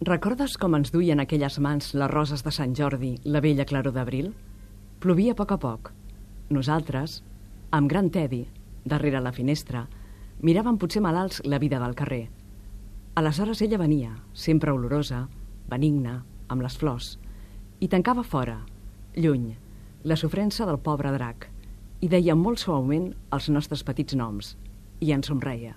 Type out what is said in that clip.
Recordes com ens duien aquelles mans les roses de Sant Jordi, la vella claror d'abril? Plovia a poc a poc. Nosaltres, amb gran tedi, darrere la finestra, miràvem potser malalts la vida del carrer. Aleshores ella venia, sempre olorosa, benigna, amb les flors, i tancava fora, lluny, la sofrença del pobre drac, i deia molt suaument els nostres petits noms, i ens somreia.